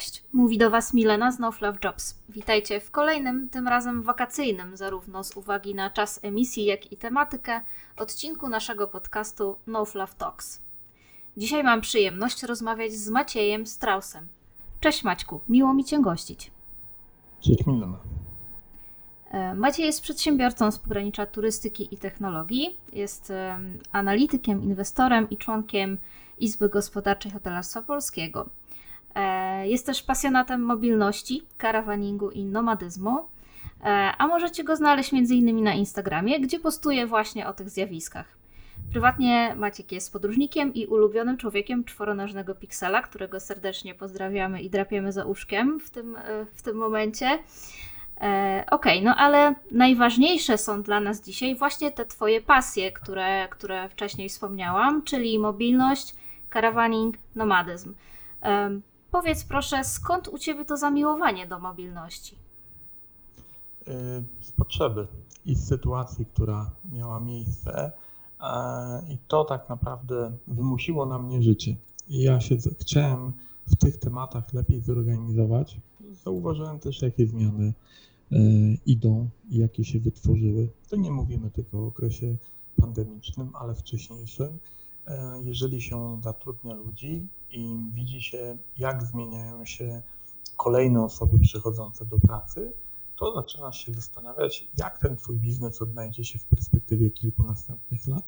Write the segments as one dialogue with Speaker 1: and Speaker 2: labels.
Speaker 1: Cześć, mówi do Was Milena z No Love Jobs. Witajcie w kolejnym, tym razem wakacyjnym, zarówno z uwagi na czas emisji, jak i tematykę, odcinku naszego podcastu No Love Talks. Dzisiaj mam przyjemność rozmawiać z Maciejem Strausem. Cześć Maćku, miło mi Cię gościć.
Speaker 2: Cześć Milena.
Speaker 1: E, Maciej jest przedsiębiorcą z pogranicza turystyki i technologii. Jest analitykiem, inwestorem i członkiem Izby Gospodarczej Hotelarstwa Polskiego. E, jest też pasjonatem mobilności, karawaningu i nomadyzmu. E, a możecie go znaleźć m.in. na Instagramie, gdzie postuje właśnie o tych zjawiskach. Prywatnie Maciek jest podróżnikiem i ulubionym człowiekiem czworonożnego piksela, którego serdecznie pozdrawiamy i drapiemy za uszkiem w tym, e, w tym momencie. Okej, okay, no ale najważniejsze są dla nas dzisiaj właśnie te Twoje pasje, które, które wcześniej wspomniałam, czyli mobilność, karawaning, nomadyzm. Powiedz proszę, skąd u Ciebie to zamiłowanie do mobilności?
Speaker 2: Y, z potrzeby i z sytuacji, która miała miejsce. I to tak naprawdę wymusiło na mnie życie. I ja się chciałem w tych tematach lepiej zorganizować. Zauważyłem też, jakie zmiany y, idą i jakie się wytworzyły. To nie mówimy tylko o okresie pandemicznym, ale wcześniejszym. E, jeżeli się zatrudnia ludzi i widzi się, jak zmieniają się kolejne osoby przychodzące do pracy, to zaczynasz się zastanawiać, jak ten twój biznes odnajdzie się w perspektywie kilku następnych lat,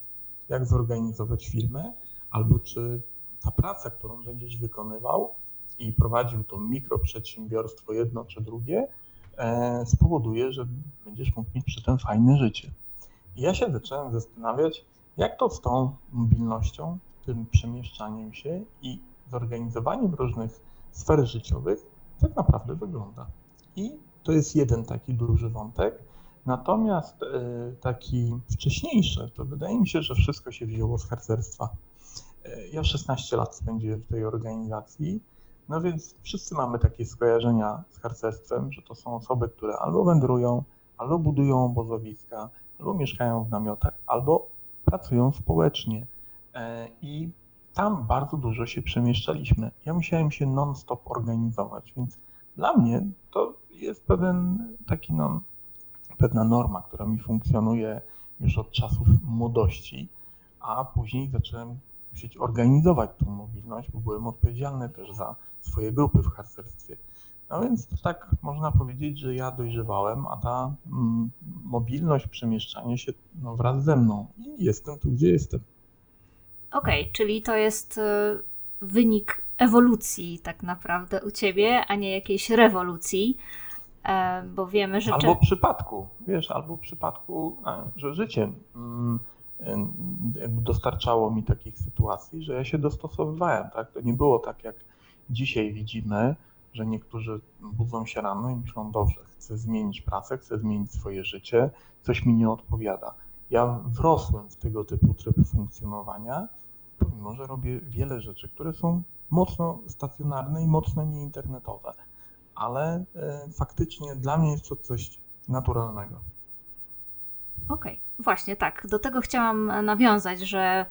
Speaker 2: jak zorganizować firmę, albo czy ta praca, którą będziesz wykonywał i prowadził to mikroprzedsiębiorstwo jedno czy drugie, e, spowoduje, że będziesz mógł mieć przy tym fajne życie. I ja się zacząłem zastanawiać, jak to z tą mobilnością, tym przemieszczaniem się i zorganizowaniem różnych sfer życiowych tak naprawdę wygląda? I to jest jeden taki duży wątek. Natomiast e, taki wcześniejszy, to wydaje mi się, że wszystko się wzięło z harcerstwa. E, ja 16 lat spędziłem w tej organizacji, no więc wszyscy mamy takie skojarzenia z harcerstwem, że to są osoby, które albo wędrują, albo budują obozowiska, albo mieszkają w namiotach, albo pracują społecznie. E, I tam bardzo dużo się przemieszczaliśmy. Ja musiałem się non-stop organizować, więc dla mnie to jest pewien taki no, pewna norma, która mi funkcjonuje już od czasów młodości, a później zacząłem musieć organizować tą mobilność, bo byłem odpowiedzialny też za swoje grupy w harcerstwie. No więc tak można powiedzieć, że ja dojrzewałem, a ta mm, mobilność, przemieszczanie się no, wraz ze mną i jestem tu, gdzie jestem.
Speaker 1: Okej, okay, czyli to jest e, wynik ewolucji tak naprawdę u ciebie, a nie jakiejś rewolucji, e, bo wiemy, że...
Speaker 2: Albo przypadku, wiesz, albo przypadku, że życie mm, dostarczało mi takich sytuacji, że ja się dostosowywałem, tak? To nie było tak, jak dzisiaj widzimy, że niektórzy budzą się rano i myślą, dobrze, chcę zmienić pracę, chcę zmienić swoje życie, coś mi nie odpowiada. Ja wrosłem w tego typu tryb funkcjonowania, pomimo że robię wiele rzeczy, które są mocno stacjonarne i mocno nieinternetowe, ale e, faktycznie dla mnie jest to coś naturalnego.
Speaker 1: Okej, okay. właśnie tak. Do tego chciałam nawiązać, że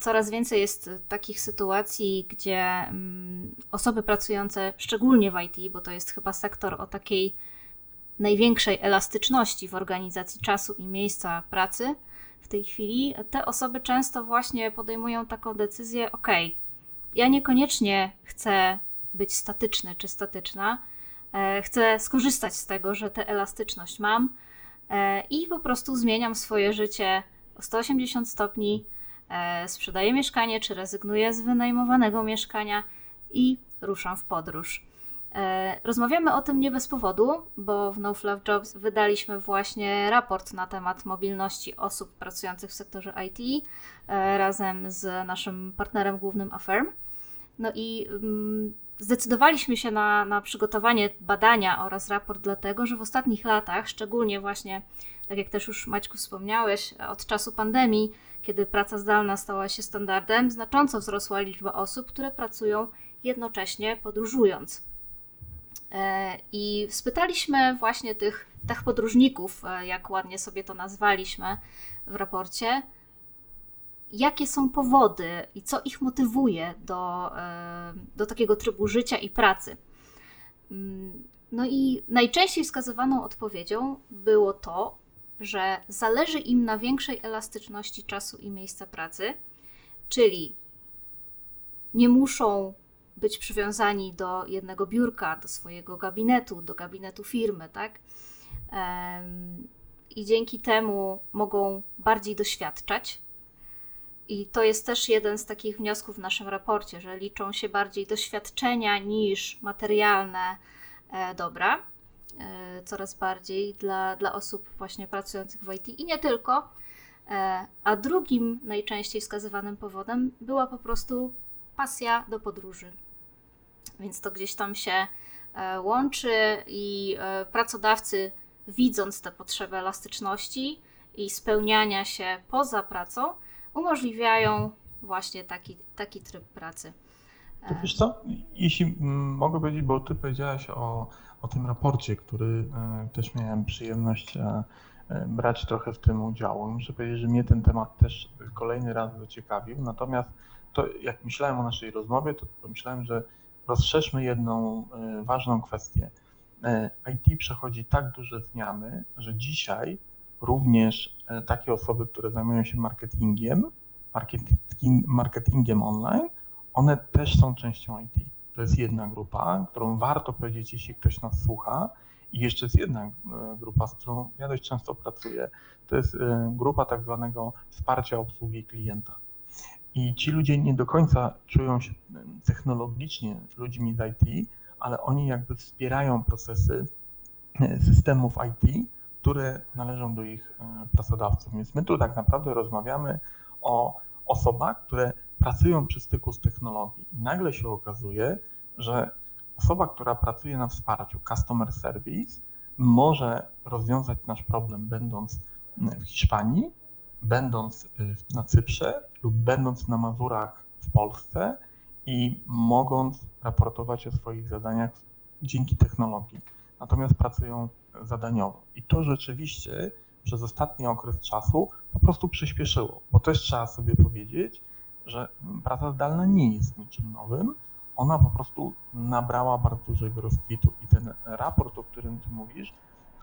Speaker 1: coraz więcej jest takich sytuacji, gdzie mm, osoby pracujące szczególnie w IT, bo to jest chyba sektor o takiej największej elastyczności w organizacji czasu i miejsca pracy w tej chwili, te osoby często właśnie podejmują taką decyzję: OK, ja niekoniecznie chcę być statyczny czy statyczna, e, chcę skorzystać z tego, że tę elastyczność mam e, i po prostu zmieniam swoje życie o 180 stopni, sprzedaję mieszkanie czy rezygnuję z wynajmowanego mieszkania i ruszam w podróż. E, rozmawiamy o tym nie bez powodu, bo w No Fluff Jobs wydaliśmy właśnie raport na temat mobilności osób pracujących w sektorze IT e, razem z naszym partnerem głównym Affirm. No i mm, zdecydowaliśmy się na, na przygotowanie badania oraz raport, dlatego że w ostatnich latach, szczególnie właśnie, tak jak też już Maćku wspomniałeś, od czasu pandemii, kiedy praca zdalna stała się standardem, znacząco wzrosła liczba osób, które pracują jednocześnie podróżując. E, I spytaliśmy właśnie tych tech podróżników, e, jak ładnie sobie to nazwaliśmy w raporcie, jakie są powody i co ich motywuje do, e, do takiego trybu życia i pracy. Mm, no i najczęściej wskazywaną odpowiedzią było to, że zależy im na większej elastyczności czasu i miejsca pracy, czyli nie muszą być przywiązani do jednego biurka, do swojego gabinetu, do gabinetu firmy, tak? I dzięki temu mogą bardziej doświadczać. I to jest też jeden z takich wniosków w naszym raporcie, że liczą się bardziej doświadczenia niż materialne e, dobra. E, coraz bardziej dla, dla osób właśnie pracujących w IT i nie tylko. E, a drugim najczęściej wskazywanym powodem była po prostu pasja do podróży. Więc to gdzieś tam się e, łączy i pracodawcy, widząc tę potrzebę elastyczności i spełniania się poza pracą, umożliwiają właśnie taki, taki tryb pracy.
Speaker 2: To wiesz co, jeśli mogę powiedzieć, bo ty powiedziałaś o o tym raporcie, który e, też miałem przyjemność e, e, brać trochę w tym udział. Muszę powiedzieć, że mnie ten temat też kolejny raz zaciekawił. Natomiast to, jak myślałem o naszej rozmowie, to pomyślałem, że rozszerzmy jedną ważną kwestię. IT przechodzi tak duże zmiany, że dzisiaj również takie osoby, które zajmują się marketingiem, marketing, marketingiem online, one też są częścią IT. To jest jedna grupa, którą warto powiedzieć, jeśli ktoś nas słucha. I jeszcze jest jedna e, grupa, z którą ja dość często pracuję. To jest e, grupa tak zwanego wsparcia obsługi klienta. I ci ludzie nie do końca czują się e, technologicznie ludźmi z IT, ale oni jakby wspierają procesy systemów IT, które należą do ich pracodawców. Więc my tu tak naprawdę rozmawiamy o osobach, które pracują przy styku z technologii. I nagle się okazuje, że osoba, która pracuje na wsparciu, customer service, może rozwiązać nasz problem, będąc w Hiszpanii, będąc y, na Cyprze lub będąc na Mazurach w Polsce i mogąc raportować o swoich zadaniach dzięki technologii. Natomiast pracują zadaniowo. I to rzeczywiście przez ostatni okres czasu po prostu przyspieszyło, bo też trzeba sobie powiedzieć, że praca zdalna nie jest niczym nowym, ona po prostu nabrała bardzo dużego rozkwitu i ten raport, o którym ty mówisz,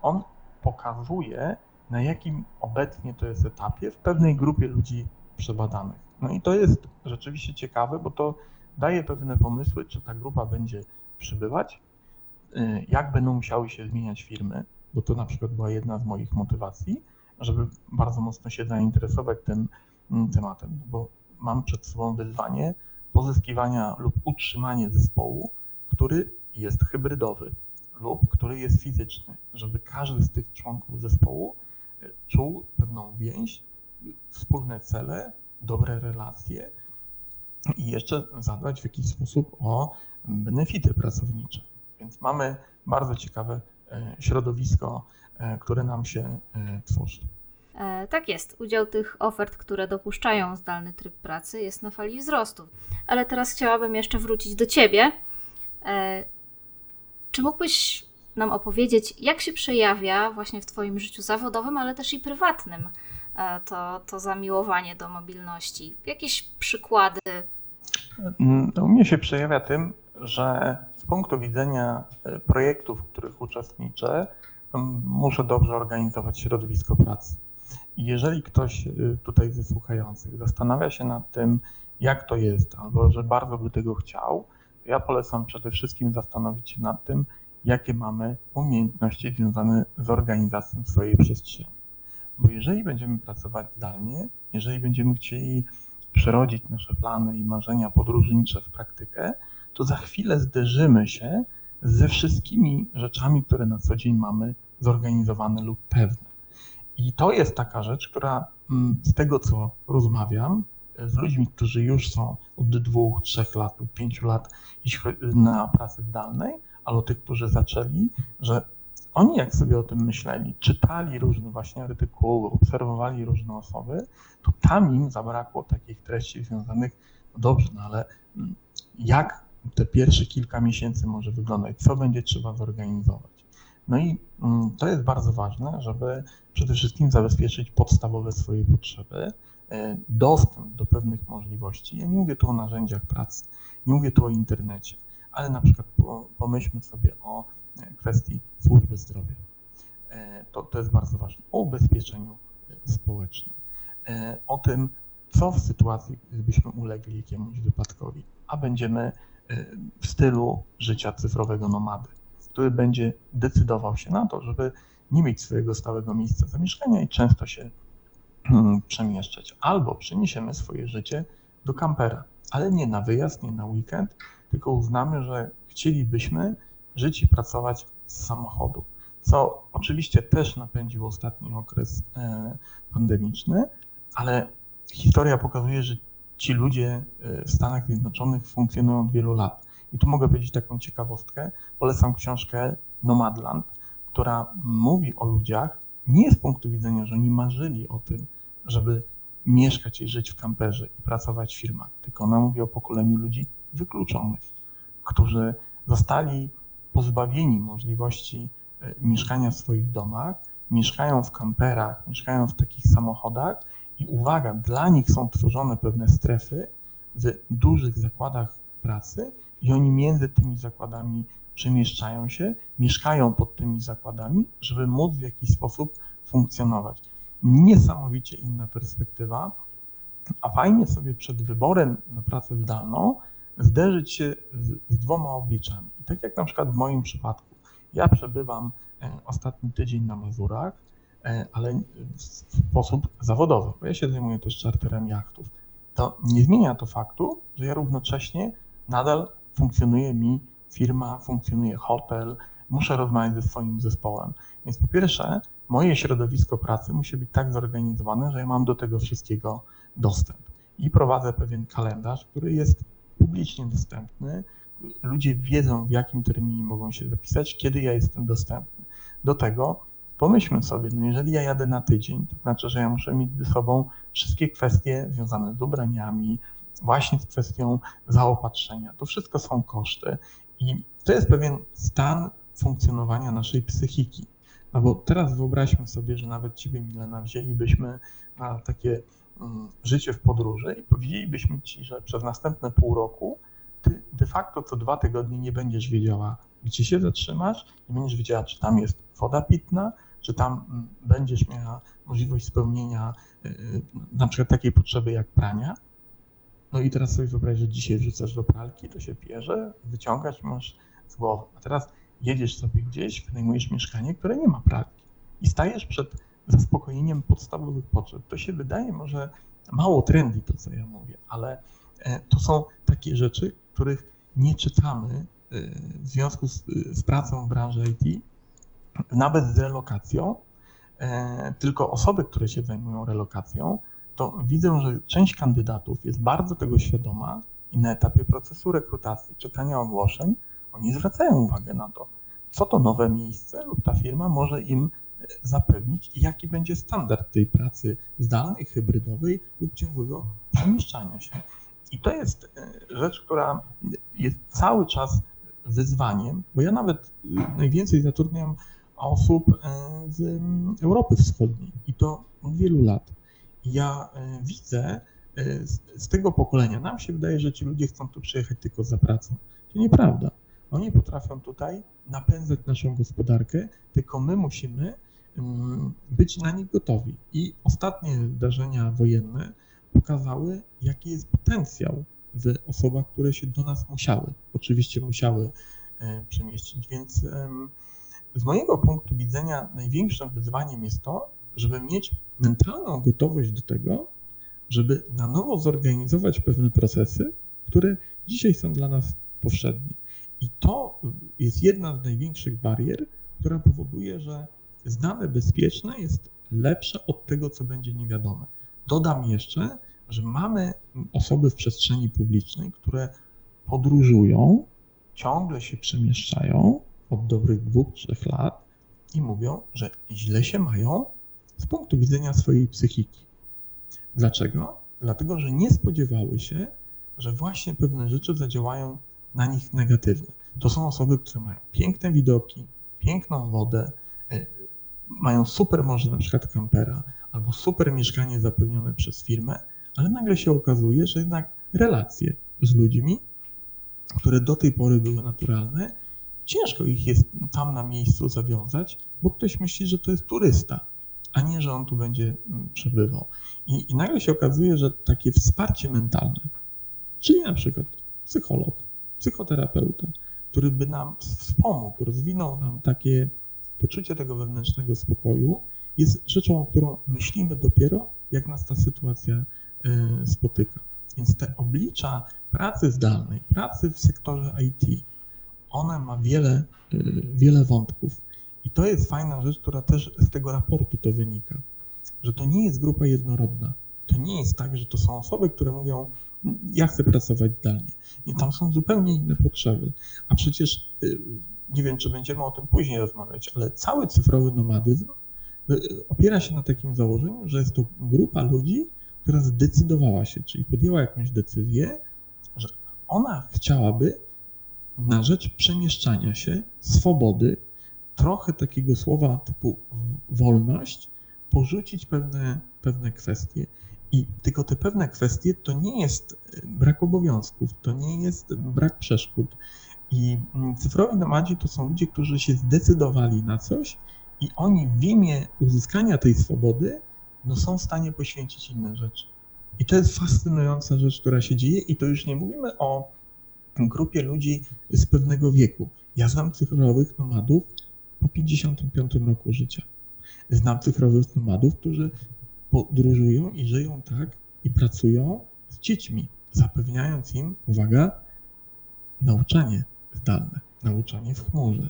Speaker 2: on pokazuje, na jakim obecnie to jest etapie w pewnej grupie ludzi przebadanych. No i to jest rzeczywiście ciekawe, bo to daje pewne pomysły, czy ta grupa będzie przybywać, y, jak będą musiały się zmieniać firmy, bo to na przykład była jedna z moich motywacji, żeby bardzo mocno się zainteresować tym mm, tematem, bo mam przed sobą wyzwanie pozyskiwania lub utrzymania zespołu, który jest hybrydowy lub który jest fizyczny, żeby każdy z tych członków zespołu e, czuł pewną więź, wspólne cele, dobre relacje i jeszcze zadbać w jakiś sposób o benefity pracownicze. Więc mamy bardzo ciekawe e, środowisko, e, które nam się tworzy.
Speaker 1: E, tak jest, udział tych ofert, które dopuszczają zdalny tryb pracy, jest na fali wzrostu. Ale teraz chciałabym jeszcze wrócić do Ciebie. E, czy mógłbyś nam opowiedzieć, jak się przejawia właśnie w Twoim życiu zawodowym, ale też i prywatnym e, to, to zamiłowanie do mobilności? Jakieś przykłady?
Speaker 2: Mm, u mnie się przejawia tym, że z punktu widzenia projektów, w których uczestniczę, muszę dobrze organizować środowisko pracy. Jeżeli ktoś y, tutaj ze słuchających zastanawia się nad tym, jak to jest, albo że bardzo by tego chciał, to ja polecam przede wszystkim zastanowić się nad tym, jakie mamy umiejętności związane z organizacją swojej przestrzeni. Bo jeżeli będziemy pracować zdalnie, jeżeli będziemy chcieli przerodzić nasze plany i marzenia podróżnicze w praktykę, to za chwilę zderzymy się ze wszystkimi rzeczami, które na co dzień mamy zorganizowane lub pewne. I to jest taka rzecz, która mm, z tego, co rozmawiam e, z ludźmi, którzy już są od dwóch, trzech lat lub pięciu lat na pracy zdalnej, ale tych, którzy zaczęli, że oni jak sobie o tym myśleli, czytali różne właśnie artykuły, obserwowali różne osoby, to tam im zabrakło takich treści związanych, no dobrze, no ale mm, jak te pierwsze kilka miesięcy może wyglądać, co będzie trzeba zorganizować. No i mm, to jest bardzo ważne, żeby przede wszystkim zabezpieczyć podstawowe swoje potrzeby, e, dostęp do pewnych możliwości. Ja nie mówię tu o narzędziach pracy, nie mówię tu o internecie, ale na przykład pomyślmy sobie o kwestii służby zdrowia. To, to jest bardzo ważne. O ubezpieczeniu społecznym. O tym, co w sytuacji, gdybyśmy ulegli jakiemuś wypadkowi, a będziemy w stylu życia cyfrowego nomady, który będzie decydował się na to, żeby nie mieć swojego stałego miejsca zamieszkania i często się hmm, przemieszczać. Albo przeniesiemy swoje życie do kampera, ale nie na wyjazd, nie na weekend, tylko uznamy, że chcielibyśmy żyć i pracować z samochodu, co oczywiście też napędził ostatni okres e, pandemiczny, ale historia pokazuje, że ci ludzie e, w Stanach Zjednoczonych funkcjonują od wielu lat. I tu mogę powiedzieć taką ciekawostkę. Polecam książkę Nomadland, która mówi o ludziach nie z punktu widzenia, że oni marzyli o tym, żeby mieszkać i żyć w kamperze i pracować w firmach, tylko ona mówi o pokoleniu ludzi wykluczonych, którzy zostali pozbawieni możliwości e, mieszkania w swoich domach, mieszkają w kamperach, mieszkają w takich samochodach i uwaga, dla nich są tworzone pewne strefy w dużych zakładach pracy i oni między tymi zakładami przemieszczają się, mieszkają pod tymi zakładami, żeby móc w jakiś sposób funkcjonować. Niesamowicie inna perspektywa, a fajnie sobie przed wyborem na pracę zdalną zderzyć się z, z dwoma obliczami. I tak jak na przykład w moim przypadku, ja przebywam e, ostatni tydzień na Mazurach, e, ale w sposób zawodowy, bo ja się zajmuję też czarterem jachtów. To nie zmienia to faktu, że ja równocześnie nadal funkcjonuje mi firma, funkcjonuje hotel, muszę rozmawiać ze swoim zespołem. Więc po pierwsze, moje środowisko pracy musi być tak zorganizowane, że ja mam do tego wszystkiego dostęp. I prowadzę pewien kalendarz, który jest publicznie dostępny. Ludzie wiedzą, w jakim terminie mogą się zapisać, kiedy ja jestem dostępny. Do tego pomyślmy sobie, no jeżeli ja jadę na tydzień, to znaczy, że ja muszę mieć ze sobą wszystkie kwestie związane z ubraniami, właśnie z kwestią zaopatrzenia. To wszystko są koszty i to jest pewien stan funkcjonowania naszej psychiki. No bo teraz wyobraźmy sobie, że nawet Ciebie, Milena, wzięlibyśmy na takie um, życie w podróży i powiedzielibyśmy Ci, że przez następne pół roku Ty de facto co dwa tygodnie nie będziesz wiedziała, gdzie się zatrzymasz, nie będziesz wiedziała, czy tam jest woda pitna, czy tam um, będziesz miała możliwość spełnienia y, na przykład takiej potrzeby jak prania, no i teraz sobie wyobraź, że dzisiaj wrzucasz do pralki, to się pierze, wyciągasz, masz z głowy. A teraz jedziesz sobie gdzieś, wynajmujesz mieszkanie, które nie ma pralki i stajesz przed zaspokojeniem podstawowych potrzeb. To się wydaje może mało trendy to, co ja mówię, ale e, to są takie rzeczy, których nie czytamy e, w związku z, z pracą w branży IT, nawet z relokacją, e, tylko osoby, które się zajmują relokacją, to widzę, że część kandydatów jest bardzo tego świadoma i na etapie procesu rekrutacji, czytania ogłoszeń, oni zwracają uwagę na to, co to nowe miejsce lub ta firma może im e, zapewnić i jaki będzie standard tej pracy zdalnej, hybrydowej lub ciągłego przemieszczania się. I to jest e, rzecz, która jest cały czas wyzwaniem, bo ja nawet e, najwięcej zatrudniam osób z Europy Wschodniej i to od wielu lat ja e, widzę e, z, tego pokolenia, nam się wydaje, że ci ludzie chcą tu przyjechać tylko za pracą. To nieprawda. Oni potrafią tutaj napędzać naszą gospodarkę, tylko my musimy mm, być na nich gotowi. I ostatnie zdarzenia wojenne pokazały, jaki jest potencjał w osobach, które się do nas musiały, oczywiście musiały e, przemieścić. Więc z mojego punktu widzenia największym wyzwaniem jest to, żeby mieć mentalną gotowość do tego, żeby na nowo zorganizować pewne procesy, które dzisiaj są dla nas powszednie. I to jest jedna z największych barier, która powoduje, że znane bezpieczne jest lepsze od tego, co będzie niewiadome. Dodam jeszcze, że mamy osoby w przestrzeni publicznej, które podróżują, ciągle się przemieszczają od dobrych dwóch, trzech lat i mówią, że źle się mają, z punktu widzenia swojej psychiki. Dlaczego? Dlatego, że nie spodziewały się, że właśnie pewne rzeczy zadziałają na nich negatywnie. To są osoby, które mają piękne widoki, piękną wodę, y, mają super może na przykład kampera albo super mieszkanie zapełnione przez firmę, ale nagle się okazuje, że jednak relacje z ludźmi które do tej pory były naturalne, ciężko ich jest tam na miejscu zawiązać, bo ktoś myśli, że to jest turysta, a nie, że on tu będzie mm, przebywał. I, i nagle się okazuje, że takie wsparcie mentalne, czyli na przykład psycholog, psychoterapeuta, który by nam wspomógł, rozwinął nam takie poczucie tego wewnętrznego spokoju, jest rzeczą, o którą myślimy dopiero, jak nas ta sytuacja e, spotyka. Więc te oblicza pracy zdalnej, pracy w sektorze IT, ona ma wiele, e, wiele wątków. I to jest fajna rzecz, która też z tego raportu to wynika, że to nie jest grupa jednorodna. To nie jest tak, że to są osoby, które mówią, ja chcę pracować zdalnie. Nie, tam są zupełnie inne potrzeby. A przecież y, nie wiem, czy będziemy o tym później rozmawiać, ale cały cyfrowy nomadyzm y, opiera się na takim założeniu, że jest to grupa ludzi, która zdecydowała się, czyli podjęła jakąś decyzję, że ona chciałaby na rzecz przemieszczania się, swobody, trochę takiego słowa typu wolność, porzucić pewne, pewne kwestie. I tylko te pewne kwestie to nie jest brak obowiązków, to nie jest brak przeszkód. I mm, cyfrowi nomadzi to są ludzie, którzy się zdecydowali na coś i oni w imię uzyskania tej swobody no są w stanie poświęcić inne rzeczy. I to jest fascynująca rzecz, która się dzieje i to już nie mówimy o grupie ludzi z pewnego wieku. Ja znam cyfrowych nomadów po 55 roku życia. Znam cyfrowych nomadów, którzy podróżują i żyją tak i pracują z dziećmi, zapewniając im, uwaga, nauczanie zdalne, nauczanie w chmurze.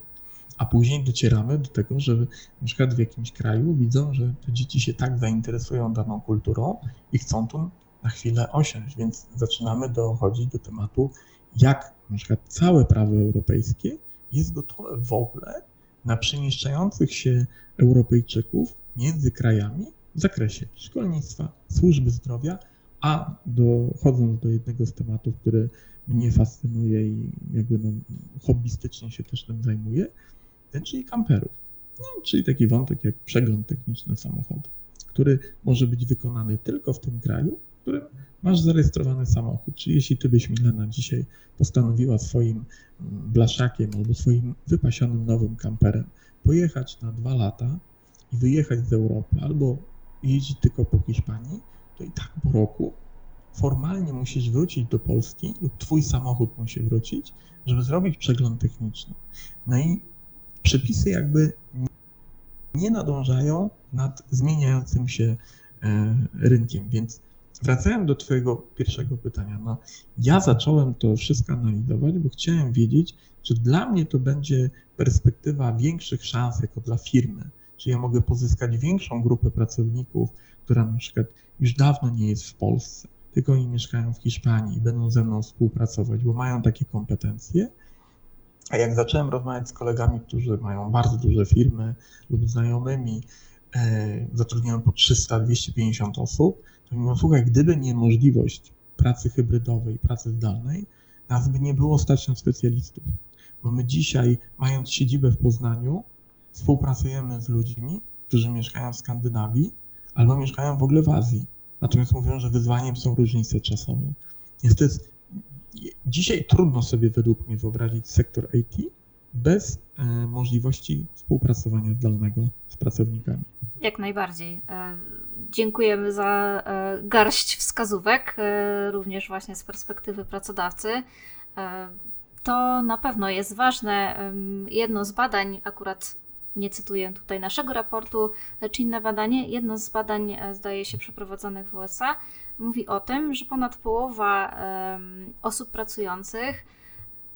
Speaker 2: A później docieramy do tego, że na przykład w jakimś kraju widzą, że te dzieci się tak zainteresują daną kulturą i chcą tu na chwilę osiąść, więc zaczynamy dochodzić do tematu, jak na przykład całe prawo europejskie jest gotowe w ogóle na przemieszczających się Europejczyków między krajami w zakresie szkolnictwa, służby zdrowia, a dochodząc do jednego z tematów, który mnie fascynuje i jakby no, hobbystycznie się też tym zajmuję, ten czyli kamperów. No, czyli taki wątek jak przegląd techniczny samochodu, który może być wykonany tylko w tym kraju, którym masz zarejestrowany samochód. Czyli jeśli ty byś Milena dzisiaj postanowiła swoim mm, blaszakiem albo swoim wypasionym nowym kamperem pojechać na dwa lata i wyjechać z Europy albo jeździć tylko po Hiszpanii, to i tak po roku formalnie musisz wrócić do Polski lub twój samochód musi wrócić, żeby zrobić przegląd techniczny. No i przepisy jakby nie nadążają nad zmieniającym się e, rynkiem, więc wracając do Twojego pierwszego pytania, no ja zacząłem to wszystko analizować, bo chciałem wiedzieć, czy dla mnie to będzie perspektywa większych szans jako dla firmy, czy ja mogę pozyskać większą grupę pracowników, która na przykład już dawno nie jest w Polsce, tylko oni mieszkają w Hiszpanii i będą ze mną współpracować, bo mają takie kompetencje. A jak zacząłem rozmawiać z kolegami, którzy mają bardzo duże firmy lub znajomymi, e, zatrudniają po 300-250 osób, mówią, słuchaj, gdyby nie możliwość pracy hybrydowej, pracy zdalnej, nas by nie było stać na specjalistów. Bo my dzisiaj, mając siedzibę w Poznaniu, współpracujemy z ludźmi, którzy mieszkają w Skandynawii albo mieszkają w ogóle w Azji. Natomiast mówią, że wyzwaniem są różnice czasowe. Więc to jest, dzisiaj trudno sobie według mnie wyobrazić sektor IT bez e, możliwości współpracowania zdalnego z pracownikami.
Speaker 1: Jak najbardziej. E, dziękujemy za e, garść wskazówek, również właśnie z perspektywy pracodawcy. To na pewno jest ważne. Jedno z badań, akurat nie cytuję tutaj naszego raportu, lecz inne badanie, jedno z badań e, zdaje się przeprowadzonych w USA, mówi o tym, że ponad połowa osób pracujących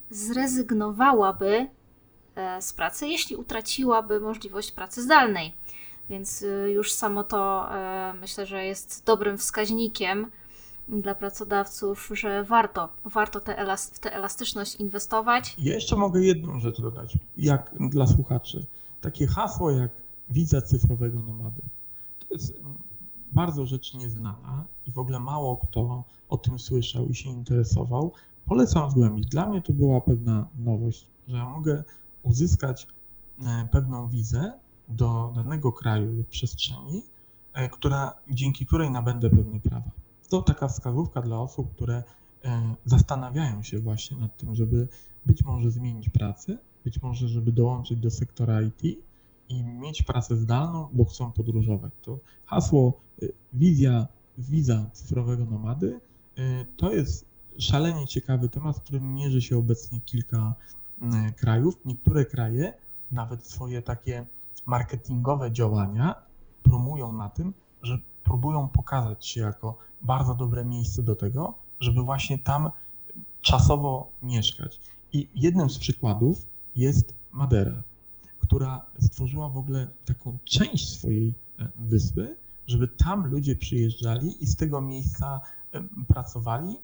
Speaker 1: zrezygnowałaby e, z pracy, jeśli utraciłaby możliwość pracy zdalnej. Więc e, już samo to myślę, że jest dobrym wskaźnikiem dla pracodawców, że warto, warto te w tę elastyczność inwestować.
Speaker 2: Ja jeszcze mogę jedną rzecz dodać, jak dla słuchaczy takie hasło jak wiza cyfrowego nomady. To jest bardzo rzecz nieznana i w ogóle mało kto o tym słyszał i się interesował. Polecam zgłębić. Dla mnie to była pewna nowość, że mogę uzyskać e, pewną wizę do danego kraju lub przestrzeni, e, która, dzięki której nabędę pewne prawa. To taka wskazówka dla osób, które zastanawiają się właśnie nad tym, żeby być może zmienić pracę, być może, żeby dołączyć do sektora IT i mieć pracę zdalną, bo chcą podróżować. To hasło wizja, wiza cyfrowego nomady to jest szalenie ciekawy temat, z którym mierzy się obecnie kilka krajów. Niektóre kraje nawet swoje takie marketingowe działania promują na tym, że próbują pokazać się jako bardzo dobre miejsce do tego, żeby właśnie tam czasowo mieszkać. I jednym z przykładów jest Madera, która stworzyła w ogóle taką część swojej e, wyspy, żeby tam ludzie przyjeżdżali i z tego miejsca e, pracowali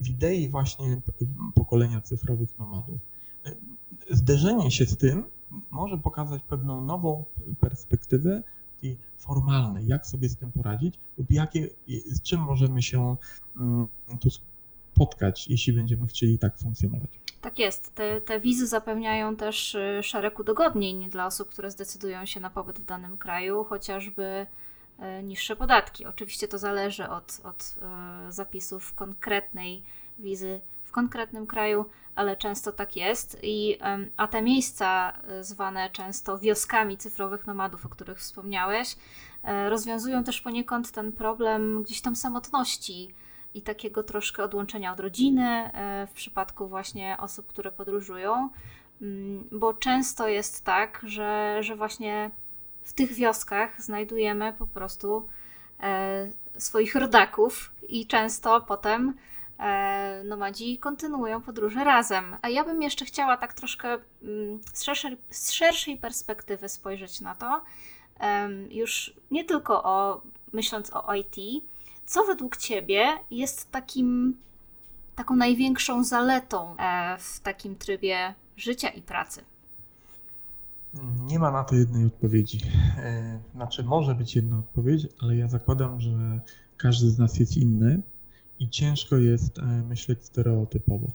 Speaker 2: w idei właśnie pokolenia cyfrowych nomadów. E, zderzenie się z tym może pokazać pewną nową perspektywę i formalnej, jak sobie z tym poradzić lub jakie, z czym możemy się mm, tu spotkać, jeśli będziemy chcieli tak funkcjonować.
Speaker 1: Tak jest. Te, te wizy zapewniają też y, szereg udogodnień dla osób, które zdecydują się na pobyt w danym kraju, chociażby y, niższe podatki. Oczywiście to zależy od, od y, zapisów konkretnej wizy konkretnym kraju, ale często tak jest. I, a te miejsca, e, zwane często wioskami cyfrowych nomadów, o których wspomniałeś, e, rozwiązują też poniekąd ten problem gdzieś tam samotności i takiego troszkę odłączenia od rodziny e, w przypadku właśnie osób, które podróżują, mm, bo często jest tak, że, że właśnie w tych wioskach znajdujemy po prostu swoich rodaków i często potem nomadzi kontynuują podróże razem. A ja bym jeszcze chciała tak troszkę mm, z szerszej, z szerszej perspektywy spojrzeć na to, już nie tylko o, myśląc o IT, co według Ciebie jest takim, taką największą zaletą e, w takim trybie życia i pracy?
Speaker 2: Nie ma na to jednej odpowiedzi. E, znaczy, może być jedna odpowiedź, ale ja zakładam, że każdy z nas jest inny i ciężko jest e, myśleć stereotypowo.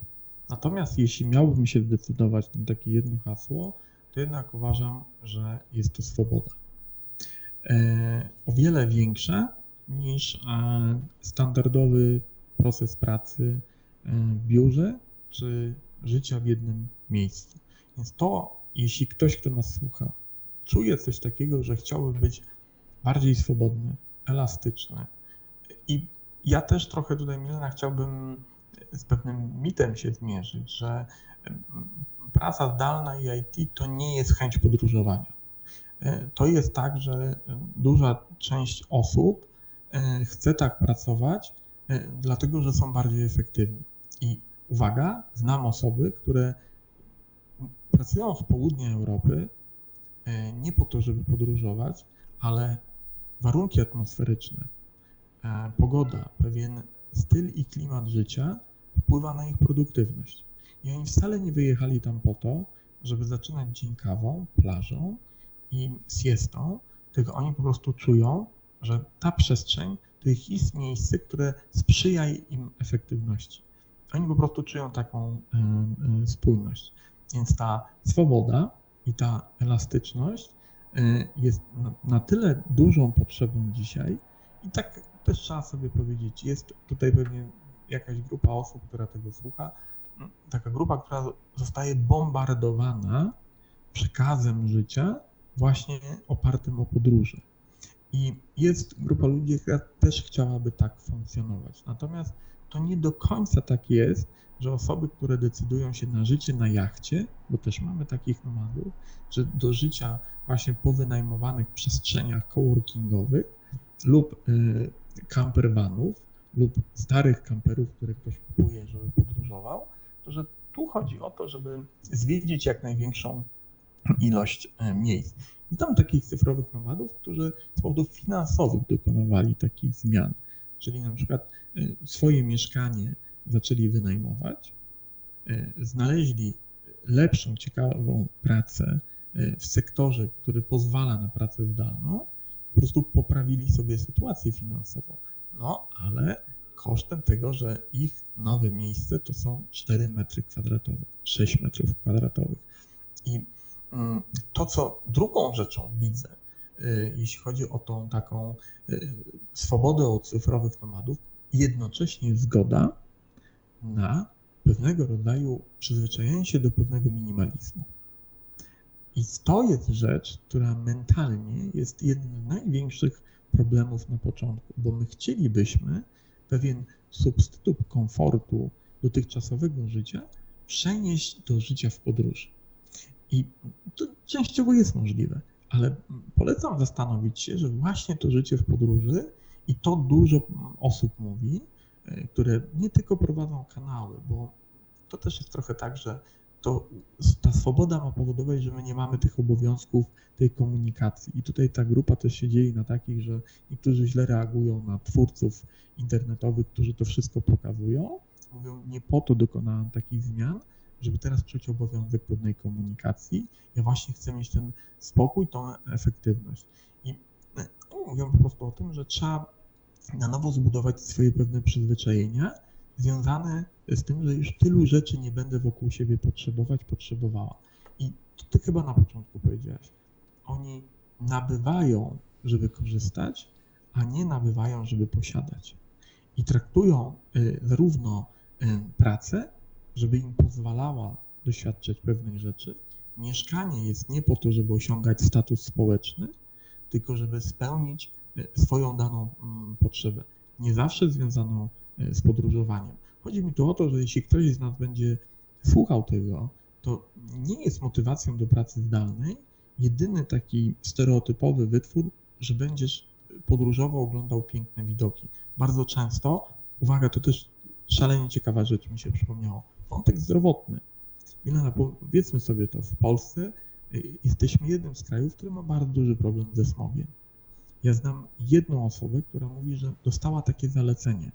Speaker 2: Natomiast jeśli miałbym się zdecydować na takie jedno hasło, to jednak uważam, że jest to swoboda. E, o wiele większa niż e, standardowy proces pracy w biurze czy życia w jednym miejscu. Więc to, jeśli ktoś, kto nas słucha, czuje coś takiego, że chciałby być bardziej swobodny, elastyczny i ja też trochę tutaj, Milena, chciałbym z pewnym mitem się zmierzyć, że praca zdalna i IT to nie jest chęć podróżowania. E, to jest tak, że duża część osób e, chce tak pracować, e, dlatego że są bardziej efektywni. I uwaga, znam osoby, które pracują z południa Europy nie po to, żeby podróżować, ale warunki atmosferyczne, pogoda, pewien styl i klimat życia wpływa na ich produktywność. I oni wcale nie wyjechali tam po to, żeby zaczynać dzień kawą, plażą i siestą, tylko oni po prostu czują, że ta przestrzeń to ich jest miejsce, które sprzyja im efektywności. Oni po prostu czują taką y, y, spójność. Więc ta swoboda i ta elastyczność jest na tyle dużą potrzebą dzisiaj i tak też trzeba sobie powiedzieć, jest tutaj pewnie jakaś grupa osób, która tego słucha, taka grupa, która zostaje bombardowana przekazem życia właśnie opartym o podróże. I jest grupa ludzi, która też chciałaby tak funkcjonować. Natomiast to nie do końca tak jest, że osoby, które decydują się na życie na jachcie, bo też mamy takich nomadów, że do życia właśnie po wynajmowanych przestrzeniach coworkingowych lub y, campervanów lub starych kamperów, które ktoś kupuje, żeby podróżował, to że tu chodzi o to, żeby zwiedzić jak największą ilość e, miejsc. I tam takich cyfrowych nomadów, którzy z powodów finansowych dokonywali takich zmian, czyli na przykład e, swoje mieszkanie zaczęli wynajmować, e, znaleźli lepszą, ciekawą pracę w sektorze, który pozwala na pracę zdalną po prostu poprawili sobie sytuację finansową. No, ale kosztem tego, że ich nowe miejsce to są 4 metry kwadratowe, 6 metrów kwadratowych. I mm, to, co drugą rzeczą widzę, y, jeśli chodzi o tą taką y, swobodę od cyfrowych nomadów, jednocześnie zgoda na pewnego rodzaju przyzwyczajenie się do pewnego minimalizmu. I to jest rzecz, która mentalnie jest jednym z największych problemów na początku, bo my chcielibyśmy pewien substytut komfortu dotychczasowego życia przenieść do życia w podróży. I to częściowo jest możliwe, ale polecam zastanowić się, że właśnie to życie w podróży i to dużo osób mówi, e, które nie tylko prowadzą kanały, bo to też jest trochę tak, że to ta swoboda ma powodować, że my nie mamy tych obowiązków tej komunikacji. I tutaj ta grupa też się dzieje na takich, że niektórzy źle reagują na twórców internetowych, którzy to wszystko pokazują. Mówią, nie po to dokonałem takich zmian, żeby teraz czuć obowiązek pewnej komunikacji. Ja właśnie chcę mieć ten spokój, tą efektywność. I no, mówią po prostu o tym, że trzeba na nowo zbudować swoje pewne przyzwyczajenia związane z tym, że już tylu rzeczy nie będę wokół siebie potrzebować, potrzebowała. I ty chyba na początku powiedziałaś. Oni nabywają, żeby korzystać, a nie nabywają, żeby posiadać. I traktują y, zarówno y, pracę, żeby im pozwalała doświadczać pewnych rzeczy. Mieszkanie jest nie po to, żeby osiągać status społeczny, tylko żeby spełnić y, swoją daną mm, potrzebę. Nie zawsze związaną z podróżowaniem. Chodzi mi tu o to, że jeśli ktoś z nas będzie słuchał tego, to nie jest motywacją do pracy zdalnej jedyny taki stereotypowy wytwór, że będziesz podróżowo oglądał piękne widoki. Bardzo często, uwaga, to też szalenie ciekawa rzecz mi się przypomniało, kontekst zdrowotny. Milena, powiedzmy sobie to, w Polsce y, jesteśmy jednym z krajów, który ma bardzo duży problem ze smogiem. Ja znam jedną osobę, która mówi, że dostała takie zalecenie,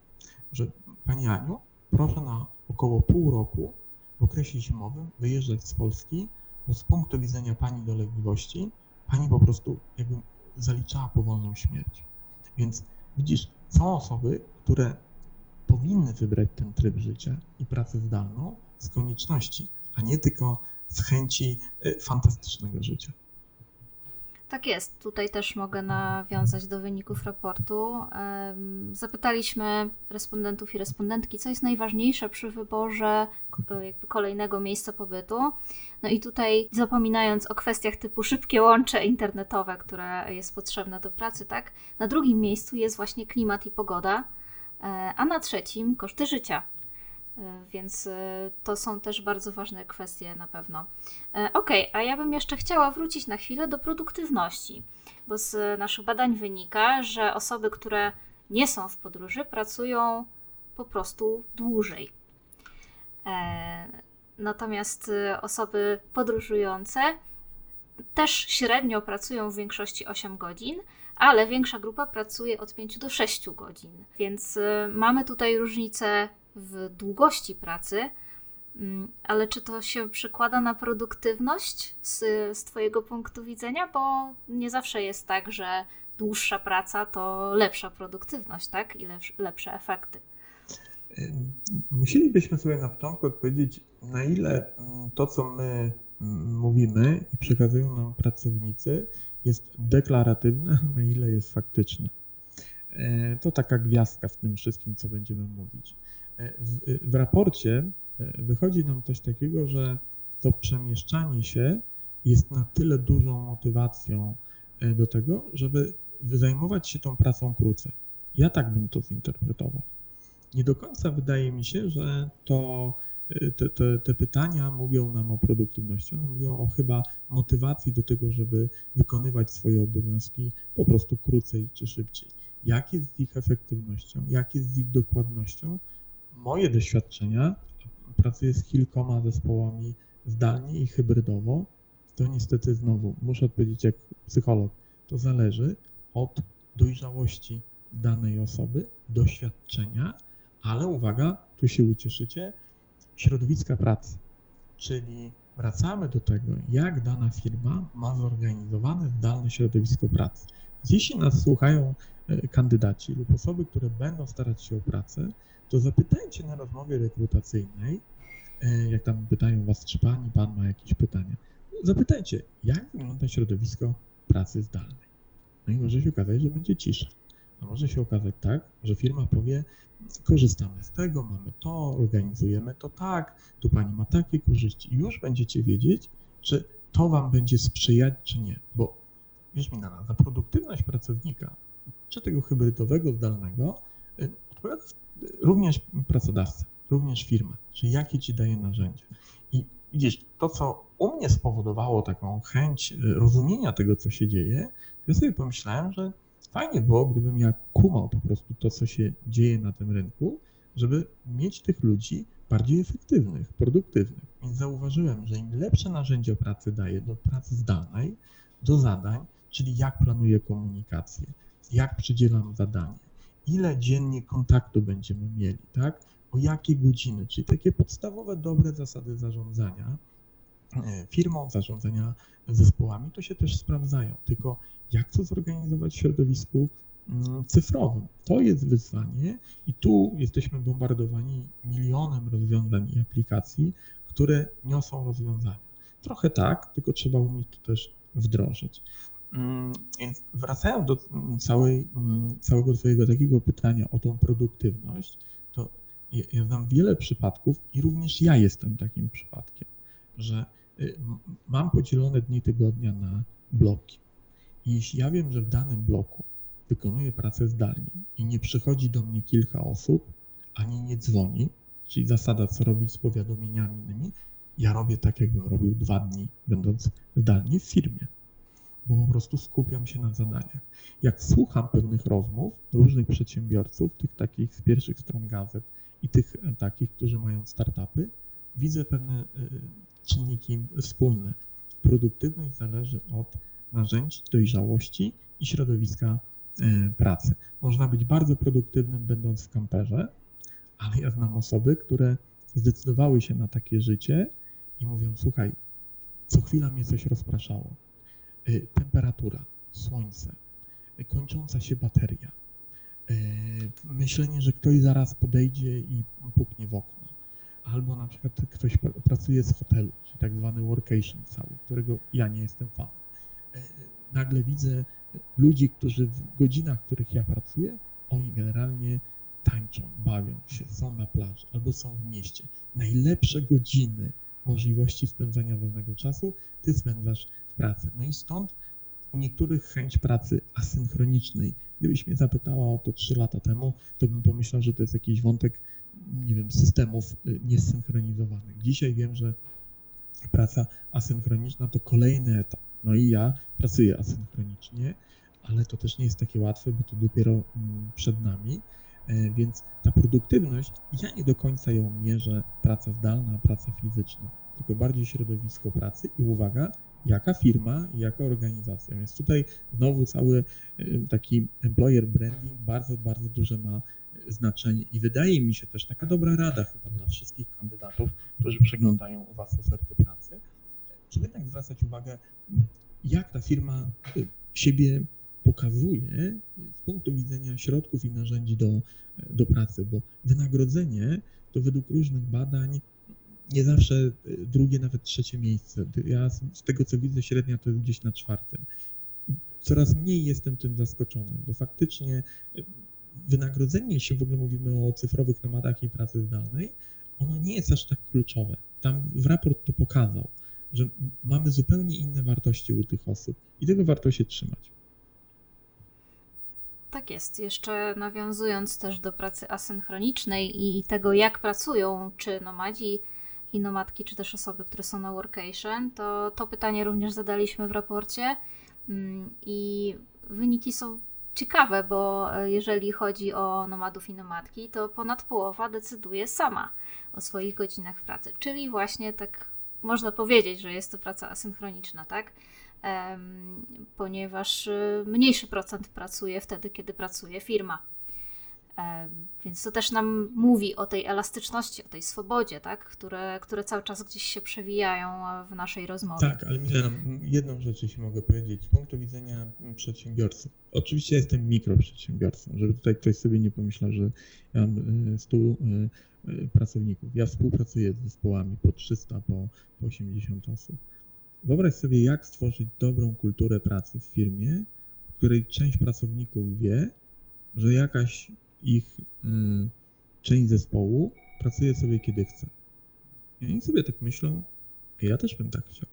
Speaker 2: że Pani Aniu, proszę na około pół roku w okresie zimowym wyjeżdżać z Polski, bo z punktu widzenia Pani dolegliwości Pani po prostu jakby zaliczała powolną śmierć. Więc widzisz, są osoby, które powinny wybrać ten tryb życia i pracę zdalną z konieczności, a nie tylko z chęci y, fantastycznego życia.
Speaker 1: Tak jest. Tutaj też mogę nawiązać do wyników raportu. Zapytaliśmy respondentów i respondentki, co jest najważniejsze przy wyborze jakby kolejnego miejsca pobytu. No i tutaj zapominając o kwestiach typu szybkie łącze internetowe, które jest potrzebne do pracy, tak? Na drugim miejscu jest właśnie klimat i pogoda, e, a na trzecim koszty życia. E, więc e, to są też bardzo ważne kwestie na pewno. E, ok, a ja bym jeszcze chciała wrócić na chwilę do produktywności, bo z naszych badań wynika, że osoby, które nie są w podróży, pracują po prostu dłużej. Natomiast osoby podróżujące też średnio pracują w większości 8 godzin, ale większa grupa pracuje od 5 do 6 godzin. Więc mamy tutaj różnicę w długości pracy, mm, ale czy to się przekłada na produktywność z, z Twojego punktu widzenia? Bo nie zawsze jest tak, że dłuższa praca to lepsza produktywność, tak? I lepsze, efekty.
Speaker 2: Musielibyśmy sobie na początku odpowiedzieć, na ile mm, to, co my mm, mówimy i przekazują nam pracownicy, jest deklaratywne, na ile jest faktyczne. E, to taka gwiazdka w tym wszystkim, co będziemy mówić. W, w raporcie e, wychodzi nam coś takiego, że to przemieszczanie się jest na tyle dużą motywacją e, do tego, żeby zajmować się tą pracą krócej. Ja tak bym to zinterpretował. Nie do końca wydaje mi się, że to e, te, te, te, pytania mówią nam o produktywności, one mówią o chyba motywacji do tego, żeby wykonywać swoje obowiązki po prostu krócej czy szybciej. Jak jest z ich efektywnością, jak jest z ich dokładnością, moje doświadczenia, pracuję z kilkoma zespołami zdalnie i hybrydowo, to niestety znowu muszę odpowiedzieć jak psycholog, to zależy od dojrzałości danej osoby, doświadczenia, ale uwaga, tu się ucieszycie, środowiska pracy. Czyli wracamy do tego, jak dana firma ma zorganizowane zdalne środowisko pracy. Jeśli nas słuchają e, kandydaci lub osoby, które będą starać się o pracę, to zapytajcie na rozmowie rekrutacyjnej, e, jak tam pytają was, czy pani, pan ma jakieś pytania. Zapytajcie, jak wygląda środowisko pracy zdalnej. No i może się okazać, że będzie cisza. A może się okazać tak, że firma powie, korzystamy z tego, mamy to, organizujemy to tak, tu pani ma takie korzyści i już będziecie wiedzieć, czy to wam będzie sprzyjać, czy nie. Bo mi na nas, za produktywność pracownika, czy tego hybrydowego, zdalnego, y, odpowiada również pracodawca, również firma, czyli jakie ci daje narzędzia. I widzisz, to co u mnie spowodowało taką chęć y, rozumienia tego, co się dzieje, ja sobie pomyślałem, że fajnie było, gdybym ja kumał po prostu to, co się dzieje na tym rynku, żeby mieć tych ludzi bardziej efektywnych, produktywnych. Więc zauważyłem, że im lepsze narzędzia pracy daję do pracy zdalnej, do zadań, czyli jak planuję komunikację, jak przydzielam zadanie, ile dziennie kontaktu będziemy mieli, tak? O jakie godziny, czyli takie podstawowe, dobre zasady zarządzania e, firmą, zarządzania zespołami, to się też sprawdzają. Tylko jak to zorganizować w środowisku mm, cyfrowym? To jest wyzwanie i tu jesteśmy bombardowani milionem rozwiązań i aplikacji, które niosą rozwiązania. Trochę tak, tylko trzeba umieć to też wdrożyć. Mm, więc wracając do całej, mm, całego Twojego takiego pytania o tą produktywność, to ja znam wiele przypadków i również ja jestem takim przypadkiem, że y, mam podzielone dni tygodnia na bloki. I jeśli ja wiem, że w danym bloku wykonuję pracę zdalnie i nie przychodzi do mnie kilka osób, ani nie dzwoni, czyli zasada, co robić z powiadomieniami innymi, ja robię tak, jakbym robił dwa dni, będąc zdalnie w firmie bo po prostu skupiam się na zadaniach. Jak słucham pewnych rozmów różnych przedsiębiorców, tych takich z pierwszych stron gazet i tych e, takich, którzy mają startupy, widzę pewne e, czynniki wspólne. Produktywność zależy od narzędzi, dojrzałości i środowiska e, pracy. Można być bardzo produktywnym, będąc w kamperze, ale ja znam osoby, które zdecydowały się na takie życie i mówią: Słuchaj, co chwila mnie coś rozpraszało temperatura, słońce, y, kończąca się bateria, y, myślenie, że ktoś zaraz podejdzie i puknie w okno, albo na przykład ktoś pracuje z hotelu, czyli tak zwany workation cały, którego ja nie jestem fanem. Nagle widzę ludzi, którzy w godzinach, w których ja pracuję, oni generalnie tańczą, bawią się, są na plaży albo są w mieście. Najlepsze godziny możliwości spędzania wolnego czasu ty spędzasz pracy. No i stąd u niektórych chęć pracy asynchronicznej. Gdybyś mnie zapytała o to 3 lata temu, to bym pomyślał, że to jest jakiś wątek, nie wiem, systemów y, niesynchronizowanych. Dzisiaj wiem, że praca asynchroniczna to kolejny etap. No i ja pracuję asynchronicznie, ale to też nie jest takie łatwe, bo to dopiero mm, przed nami. E, więc ta produktywność, ja nie do końca ją mierzę praca zdalna, praca fizyczna, tylko bardziej środowisko pracy i uwaga, jaka firma, jaka organizacja. Więc tutaj znowu cały y, taki employer branding bardzo, bardzo duże ma znaczenie i wydaje mi się też taka dobra rada chyba dla wszystkich kandydatów, którzy przeglądają u Was oferty pracy, żeby jednak zwracać uwagę, jak ta firma y, siebie pokazuje z punktu widzenia środków i narzędzi do, do pracy, bo wynagrodzenie to według różnych badań nie zawsze y, drugie, nawet trzecie miejsce. Ja z tego co widzę, średnia to jest gdzieś na czwartym. Coraz mniej jestem tym zaskoczony, bo faktycznie y, wynagrodzenie, jeśli w ogóle mówimy o cyfrowych nomadach i pracy zdalnej, ono nie jest aż tak kluczowe. Tam w raport to pokazał, że mamy zupełnie inne wartości u tych osób i tego warto się trzymać.
Speaker 1: Tak jest. Jeszcze nawiązując też do pracy asynchronicznej i tego, jak pracują czy nomadzi, i nomadki, czy też osoby, które są na workation, to to pytanie również zadaliśmy w raporcie mm, i wyniki są ciekawe, bo e, jeżeli chodzi o nomadów i nomadki, to ponad połowa decyduje sama o swoich godzinach pracy, czyli właśnie tak można powiedzieć, że jest to praca asynchroniczna, tak? ponieważ e, mniejszy procent pracuje wtedy, kiedy pracuje firma. Więc to też nam mówi o tej elastyczności, o tej swobodzie, tak? które, które cały czas gdzieś się przewijają w naszej rozmowie.
Speaker 2: Tak, ale Milena, jedną rzecz, mogę powiedzieć, z punktu widzenia przedsiębiorcy. Oczywiście jestem mikroprzedsiębiorcą, żeby tutaj ktoś sobie nie pomyślał, że ja mam 100 e, e, e, pracowników. Ja współpracuję z zespołami po 300, po, po 80 osób. Wyobraź sobie, jak stworzyć dobrą kulturę pracy w firmie, w której część pracowników wie, że jakaś ich y, część zespołu pracuje sobie kiedy chce. I oni sobie tak myślą, ja też bym tak chciał,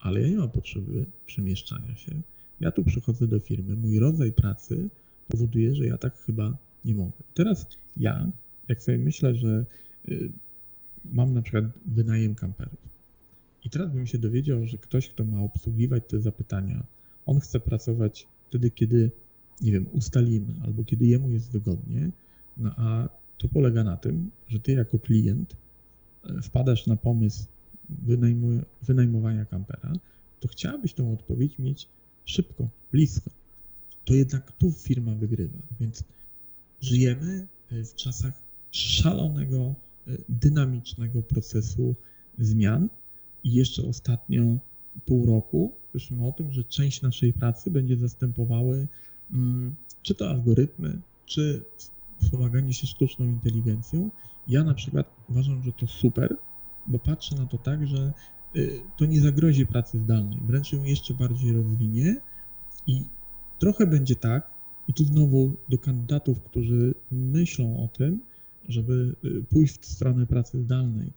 Speaker 2: ale ja nie mam potrzeby przemieszczania się. Ja tu przychodzę do firmy, mój rodzaj pracy powoduje, że ja tak chyba nie mogę. Teraz ja, jak sobie myślę, że y, mam na przykład wynajem kamperów i teraz bym się dowiedział, że ktoś, kto ma obsługiwać te zapytania, on chce pracować wtedy, kiedy, nie wiem, ustalimy albo kiedy jemu jest wygodnie, no a to polega na tym, że ty jako klient e, wpadasz na pomysł wynajmowania kampera, to chciałabyś tą odpowiedź mieć szybko, blisko. To jednak tu firma wygrywa. Więc żyjemy e, w czasach szalonego, e, dynamicznego procesu zmian i jeszcze ostatnio pół roku słyszymy o tym, że część naszej pracy będzie zastępowały czy to algorytmy, czy wspomaganie się sztuczną inteligencją. Ja na przykład uważam, że to super, bo patrzę na to tak, że y, to nie zagrozi pracy zdalnej, wręcz ją jeszcze bardziej rozwinie i trochę będzie tak, i tu znowu do kandydatów, którzy myślą o tym, żeby y, pójść w stronę pracy zdalnej,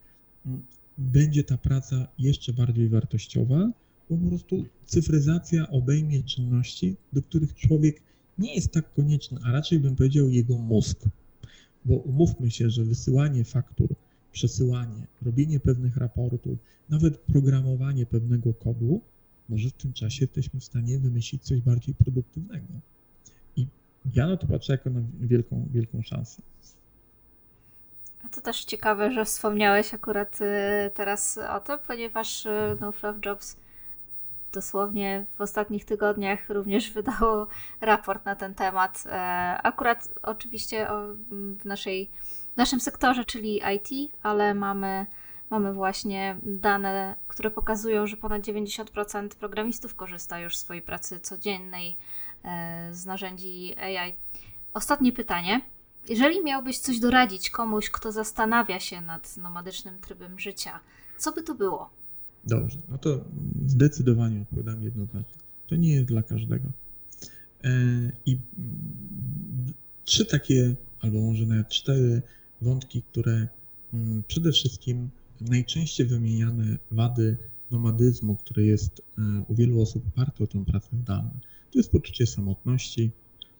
Speaker 2: będzie ta praca jeszcze bardziej wartościowa, po prostu cyfryzacja obejmie czynności, do których człowiek nie jest tak konieczny, a raczej bym powiedział jego mózg. Bo umówmy się, że wysyłanie faktur, przesyłanie, robienie pewnych raportów, nawet programowanie pewnego kodu, może w tym czasie jesteśmy w stanie wymyślić coś bardziej produktywnego. I ja na to patrzę jako na wielką, wielką szansę.
Speaker 1: A to też ciekawe, że wspomniałeś akurat y, teraz o tym, ponieważ y, No Jobs dosłownie w ostatnich tygodniach również wydało raport na ten temat. E, akurat oczywiście w, naszej, w naszym sektorze, czyli IT, ale mamy, mamy właśnie dane, które pokazują, że ponad 90% programistów korzysta już w swojej pracy codziennej e, z narzędzi AI. Ostatnie pytanie. Jeżeli miałbyś coś doradzić komuś, kto zastanawia się nad nomadycznym trybem życia, co by to było?
Speaker 2: Dobrze, no to zdecydowanie odpowiadam jednoznacznie. To nie jest dla każdego. E, I trzy takie, albo może nawet cztery wątki, które mm, przede wszystkim najczęściej wymieniane wady nomadyzmu, które jest e, u wielu osób oparte o tę pracę zdalną. To jest poczucie samotności,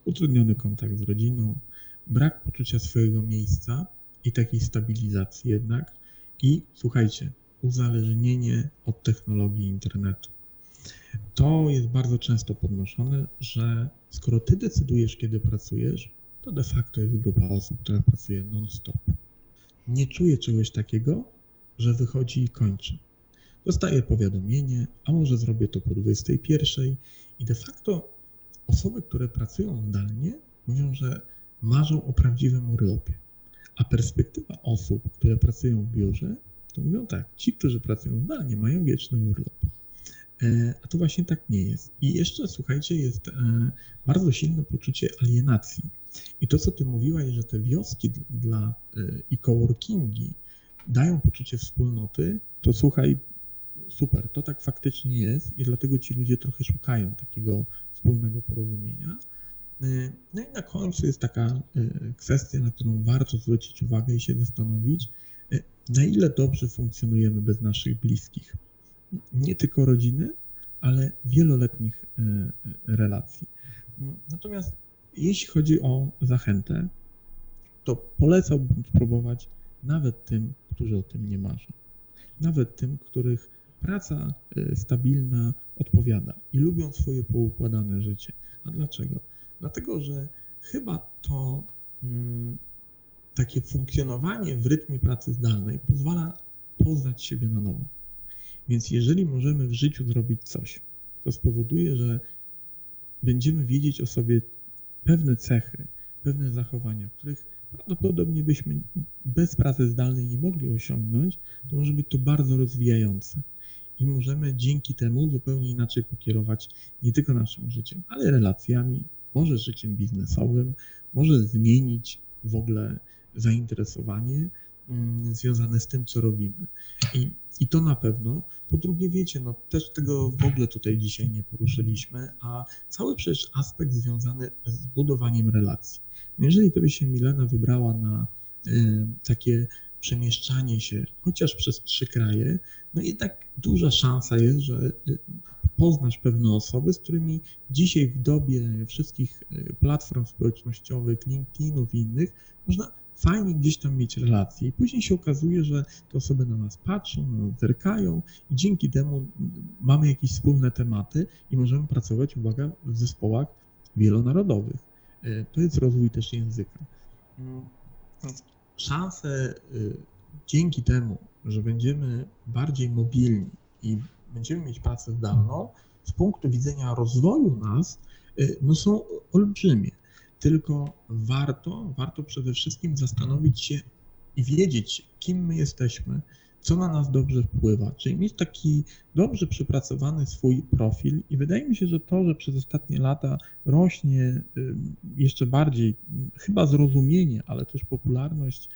Speaker 2: utrudniony kontakt z rodziną, brak poczucia swojego miejsca i takiej stabilizacji jednak. I słuchajcie, uzależnienie od technologii internetu. To jest bardzo często podnoszone, że skoro ty decydujesz, kiedy pracujesz, to de facto jest grupa osób, która pracuje non-stop. Nie czuje czegoś takiego, że wychodzi i kończy. Dostaje powiadomienie, a może zrobię to po 21 i de facto osoby, które pracują zdalnie, mówią, że marzą o prawdziwym urlopie. A perspektywa osób, które pracują w biurze, to mówią tak, ci, którzy pracują zdalnie, mają wieczny urlop. E, a to właśnie tak nie jest. I jeszcze, słuchajcie, jest e, bardzo silne poczucie alienacji. I to, co ty mówiłaś, że te wioski dla e, i coworkingi dają poczucie wspólnoty, to słuchaj, super, to tak faktycznie jest i dlatego ci ludzie trochę szukają takiego wspólnego porozumienia. No i na końcu jest taka kwestia, na którą warto zwrócić uwagę i się zastanowić, na ile dobrze funkcjonujemy bez naszych bliskich. Nie tylko rodziny, ale wieloletnich e, e, relacji. Natomiast jeśli chodzi o zachętę, to polecałbym spróbować nawet tym, którzy o tym nie marzą. Nawet tym, których praca e, stabilna odpowiada i lubią swoje poukładane życie. A dlaczego? Dlatego, że chyba to mm, takie funkcjonowanie w rytmie pracy zdalnej pozwala poznać siebie na nowo. Więc jeżeli możemy w życiu zrobić coś, to spowoduje, że będziemy wiedzieć o sobie pewne cechy, pewne zachowania, których prawdopodobnie byśmy bez pracy zdalnej nie mogli osiągnąć, to może być to bardzo rozwijające. I możemy dzięki temu zupełnie inaczej pokierować nie tylko naszym życiem, ale relacjami, może życiem biznesowym, może zmienić w ogóle zainteresowanie, mm, związane z tym, co robimy. I, I to na pewno. Po drugie, wiecie, no też tego w ogóle tutaj dzisiaj nie poruszyliśmy, a cały przecież aspekt związany z budowaniem relacji. No jeżeli to by się Milena wybrała na y, takie przemieszczanie się chociaż przez trzy kraje, no jednak duża szansa jest, że y, poznasz pewne osoby, z którymi dzisiaj w dobie wszystkich y, platform społecznościowych, LinkedInów i innych, można fajnie gdzieś tam mieć relacje i później się okazuje, że te osoby na nas patrzą, na nas zerkają i dzięki temu mamy jakieś wspólne tematy i możemy pracować, uwaga, w zespołach wielonarodowych. Y, to jest rozwój też języka. Mm, szanse dzięki temu, że będziemy bardziej mobilni i będziemy mieć pracę zdalną, z punktu widzenia rozwoju nas, y, no są olbrzymie. Tylko warto, warto przede wszystkim zastanowić się i wiedzieć, kim my jesteśmy, co na nas dobrze wpływa, czyli mieć taki dobrze przepracowany swój profil i wydaje mi się, że to, że przez ostatnie lata rośnie jeszcze bardziej chyba zrozumienie, ale też popularność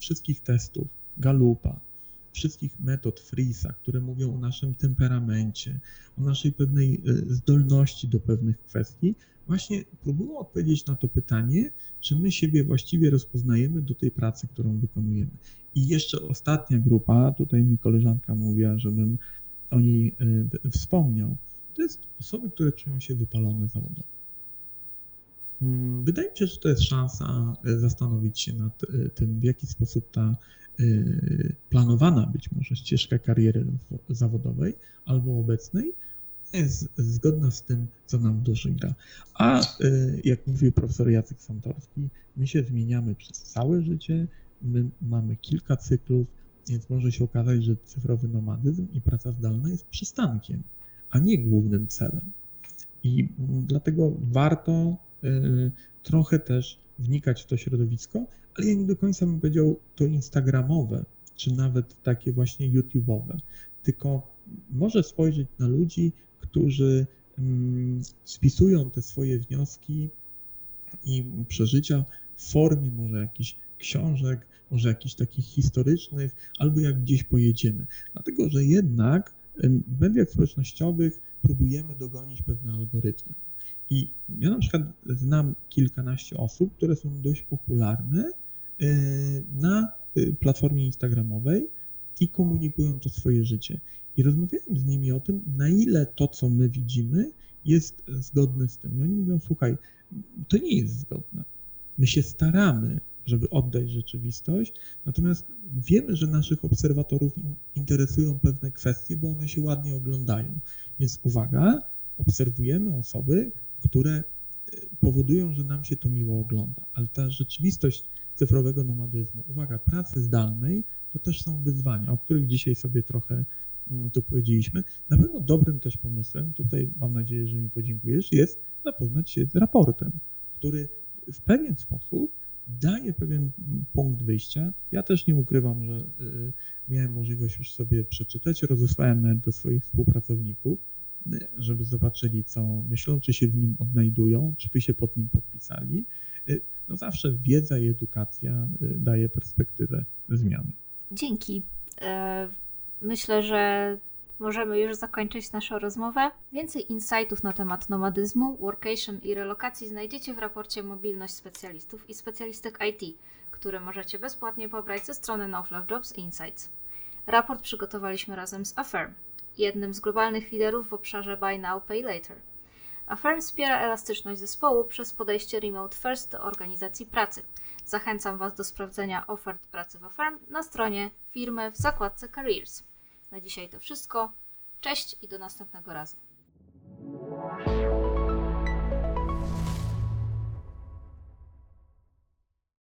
Speaker 2: wszystkich testów, Galupa, wszystkich metod Frisa, które mówią o naszym temperamencie, o naszej pewnej e, zdolności do pewnych kwestii, właśnie próbują odpowiedzieć na to pytanie, czy my siebie właściwie rozpoznajemy do tej pracy, którą wykonujemy. I jeszcze ostatnia grupa, tutaj mi koleżanka mówiła, żebym o niej e, wspomniał, to jest osoby, które czują się wypalone zawodowo. Mm, wydaje mi się, że to jest szansa e, zastanowić się nad tym, w jaki sposób ta planowana być może ścieżka kariery zawodowej albo obecnej jest zgodna z tym, co nam duży gra. A y, jak mówił profesor Jacek Santorski, my się zmieniamy przez całe życie, my mamy kilka cyklów, więc może się okazać, że cyfrowy nomadyzm i praca zdalna jest przystankiem, a nie głównym celem. I dlatego warto y, trochę też wnikać w to środowisko, ale ja nie do końca bym powiedział to instagramowe, czy nawet takie właśnie YouTube'owe, tylko może spojrzeć na ludzi, którzy mm, spisują te swoje wnioski i przeżycia w formie może jakichś książek, może jakichś takich historycznych, albo jak gdzieś pojedziemy. Dlatego, że jednak w mediach społecznościowych próbujemy dogonić pewne algorytmy. I ja na przykład znam kilkanaście osób, które są dość popularne na y, platformie instagramowej i komunikują to swoje życie. I rozmawiałem z nimi o tym, na ile to, co my widzimy, jest zgodne z tym. Oni mówią, słuchaj, to nie jest zgodne. My się staramy, żeby oddać rzeczywistość, natomiast wiemy, że naszych obserwatorów interesują pewne kwestie, bo one się ładnie oglądają. Więc uwaga, obserwujemy osoby, które e, powodują, że nam się to miło ogląda. Ale ta rzeczywistość cyfrowego nomadyzmu, uwaga, pracy zdalnej, to też są wyzwania, o których dzisiaj sobie trochę mm, tu powiedzieliśmy. Na pewno dobrym też pomysłem, tutaj mam nadzieję, że mi podziękujesz, jest zapoznać się z raportem, który w pewien sposób daje pewien punkt wyjścia. Ja też nie ukrywam, że y, miałem możliwość już sobie przeczytać, rozesłałem nawet do swoich współpracowników żeby zobaczyli, co myślą, czy się w nim odnajdują, czy by się pod nim podpisali. Y, no zawsze wiedza i edukacja y, daje perspektywę zmiany.
Speaker 1: Dzięki. E, myślę, że możemy już zakończyć naszą rozmowę. Więcej insightów na temat nomadyzmu, workation i relokacji znajdziecie w raporcie Mobilność Specjalistów i Specjalistek IT, który możecie bezpłatnie pobrać ze strony No Love Jobs Insights. Raport przygotowaliśmy razem z Affirm, jednym z globalnych liderów w obszarze Buy Now, Pay Later. Affirm wspiera elastyczność zespołu przez podejście Remote First do organizacji pracy. Zachęcam Was do sprawdzenia ofert pracy w Affirm na stronie firmy w zakładce Careers. Na dzisiaj to wszystko. Cześć i do następnego razu.